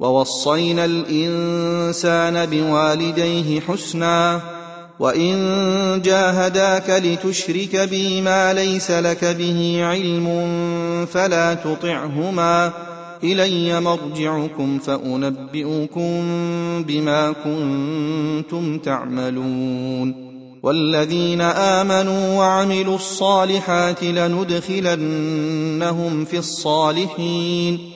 ووصينا الإنسان بوالديه حسنا وإن جاهداك لتشرك بي ما ليس لك به علم فلا تطعهما. إلي مرجعكم فأنبئكم بما كنتم تعملون. والذين آمنوا وعملوا الصالحات لندخلنهم في الصالحين.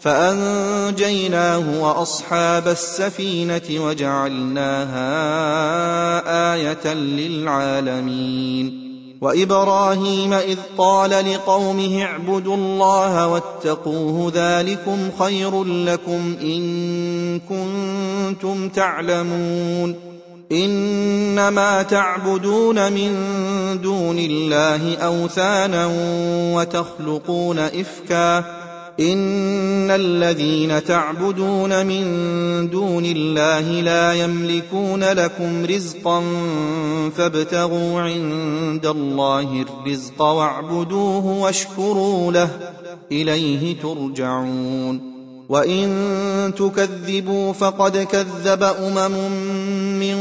فأنجيناه وأصحاب السفينة وجعلناها آية للعالمين. وإبراهيم إذ قال لقومه اعبدوا الله واتقوه ذلكم خير لكم إن كنتم تعلمون. إنما تعبدون من دون الله أوثانا وتخلقون إفكا ان الذين تعبدون من دون الله لا يملكون لكم رزقا فابتغوا عند الله الرزق واعبدوه واشكروا له اليه ترجعون وان تكذبوا فقد كذب امم من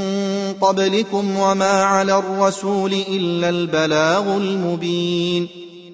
قبلكم وما على الرسول الا البلاغ المبين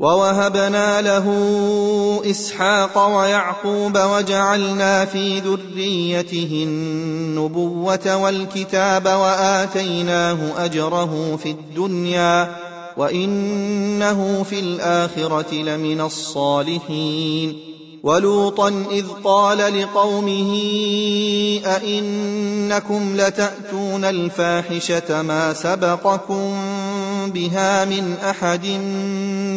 ووهبنا له إسحاق ويعقوب وجعلنا في ذريته النبوة والكتاب وآتيناه أجره في الدنيا وإنه في الآخرة لمن الصالحين ولوطا إذ قال لقومه أئنكم لتأتون الفاحشة ما سبقكم بها من أحد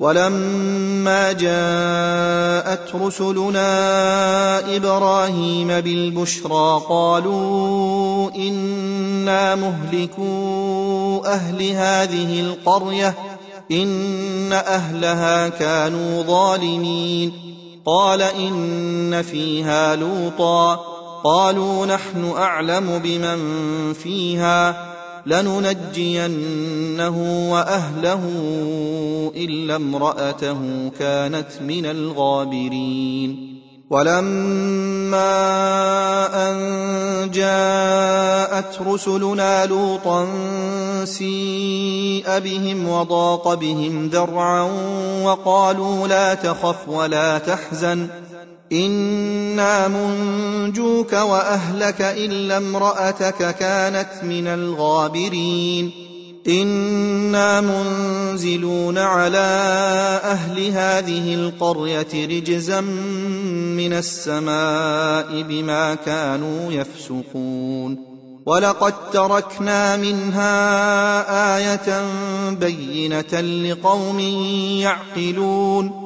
ولما جاءت رسلنا إبراهيم بالبشرى قالوا إنا مهلكو أهل هذه القرية إن أهلها كانوا ظالمين. قال إن فيها لوطا قالوا نحن أعلم بمن فيها. لننجينه وأهله إلا امرأته كانت من الغابرين. ولما أن جاءت رسلنا لوطا سيء بهم وضاق بهم ذرعا وقالوا لا تخف ولا تحزن. أنا منجوك واهلك الا امراتك كانت من الغابرين أنا منزلون على أهل هذه القريه رجزا من السماء بما كانوا يفسقون ولقد تركنا منها إيه بينه لقوم يعقلون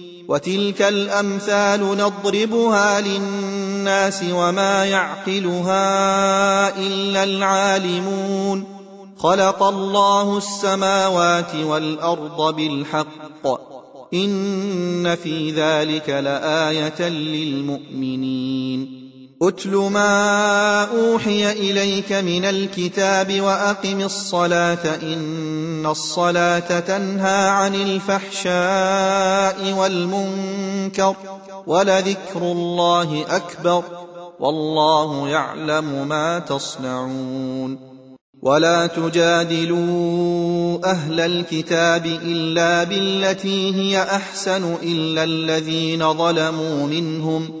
وتلك الأمثال نضربها للناس وما يعقلها إلا العالمون. خلق الله السماوات والأرض بالحق. إن في ذلك لآية للمؤمنين. اتل ما أوحي إليك من الكتاب وأقم الصلاة إن الصلاة تنهى عن الفحشاء والمنكر ولذكر الله أكبر والله يعلم ما تصنعون ولا تجادلوا أهل الكتاب إلا بالتي هي أحسن إلا الذين ظلموا منهم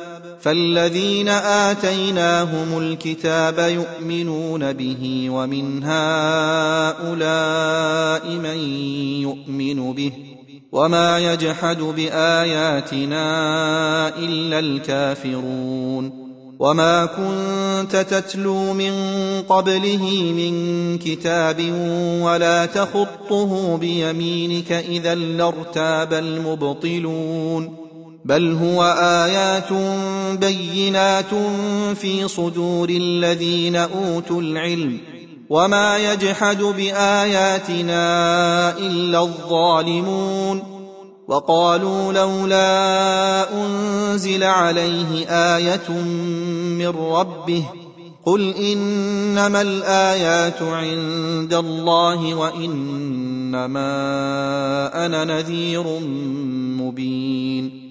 فالذين آتيناهم الكتاب يؤمنون به ومن هؤلاء من يؤمن به وما يجحد بآياتنا إلا الكافرون وما كنت تتلو من قبله من كتاب ولا تخطه بيمينك إذا لارتاب المبطلون بل هو آيات بينات في صدور الذين أوتوا العلم وما يجحد بآياتنا إلا الظالمون وقالوا لولا أنزل عليه آية من ربه قل إنما الآيات عند الله وإنما أنا نذير مبين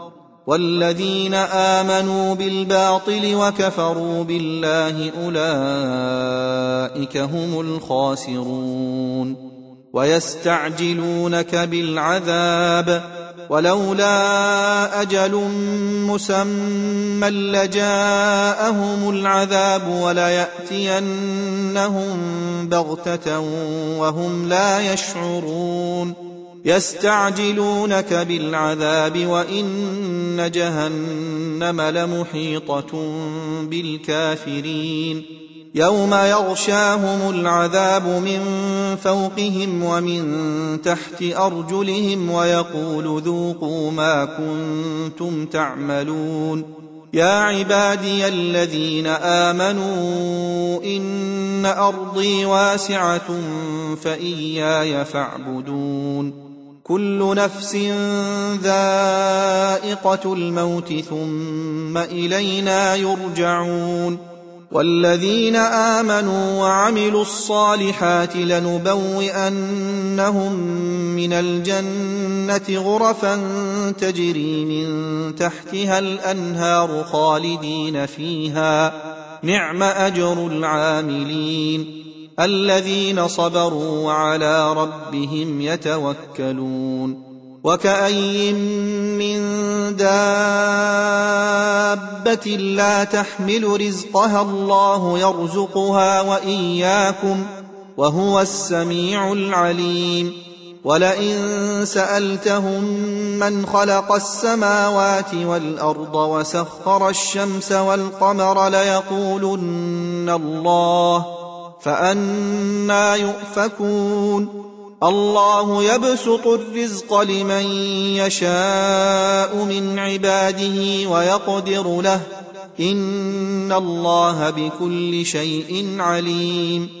والذين آمنوا بالباطل وكفروا بالله أولئك هم الخاسرون ويستعجلونك بالعذاب ولولا أجل مسمى لجاءهم العذاب وليأتينهم بغتة وهم لا يشعرون يستعجلونك بالعذاب وإن جهنم لمحيطة بالكافرين. يوم يغشاهم العذاب من فوقهم ومن تحت أرجلهم ويقول ذوقوا ما كنتم تعملون. يا عبادي الذين آمنوا إن أرضي واسعة فإياي فاعبدون. كل نفس ذائقة الموت ثم إلينا يرجعون والذين آمنوا وعملوا الصالحات لنبوئنهم من الجنة غرفا تجري من تحتها الأنهار خالدين فيها. نعم أجر العاملين. الذين صبروا وعلى ربهم يتوكلون وكاين من دابة لا تحمل رزقها الله يرزقها وإياكم وهو السميع العليم ولئن سألتهم من خلق السماوات والأرض وسخر الشمس والقمر ليقولن الله فأنا يؤفكون. الله يبسط الرزق لمن يشاء من عباده ويقدر له. إن الله بكل شيء عليم.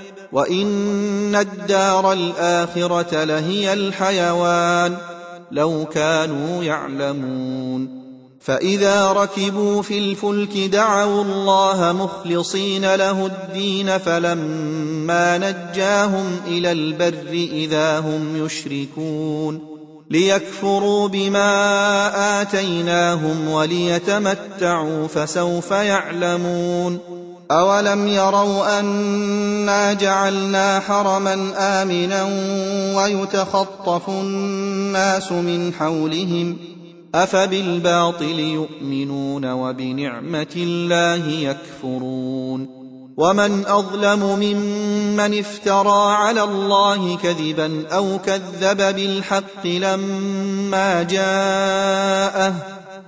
وان الدار الاخره لهي الحيوان لو كانوا يعلمون فاذا ركبوا في الفلك دعوا الله مخلصين له الدين فلما نجاهم إلى البر اذا هم يشركون ليكفروا بما اتيناهم وليتمتعوا فسوف يعلمون أولم يروا أنا جعلنا حرما آمنا ويتخطف الناس من حولهم أفبالباطل يؤمنون وبنعمة الله يكفرون ومن أظلم ممن افترى على الله كذبا أو كذب بالحق لما جاءه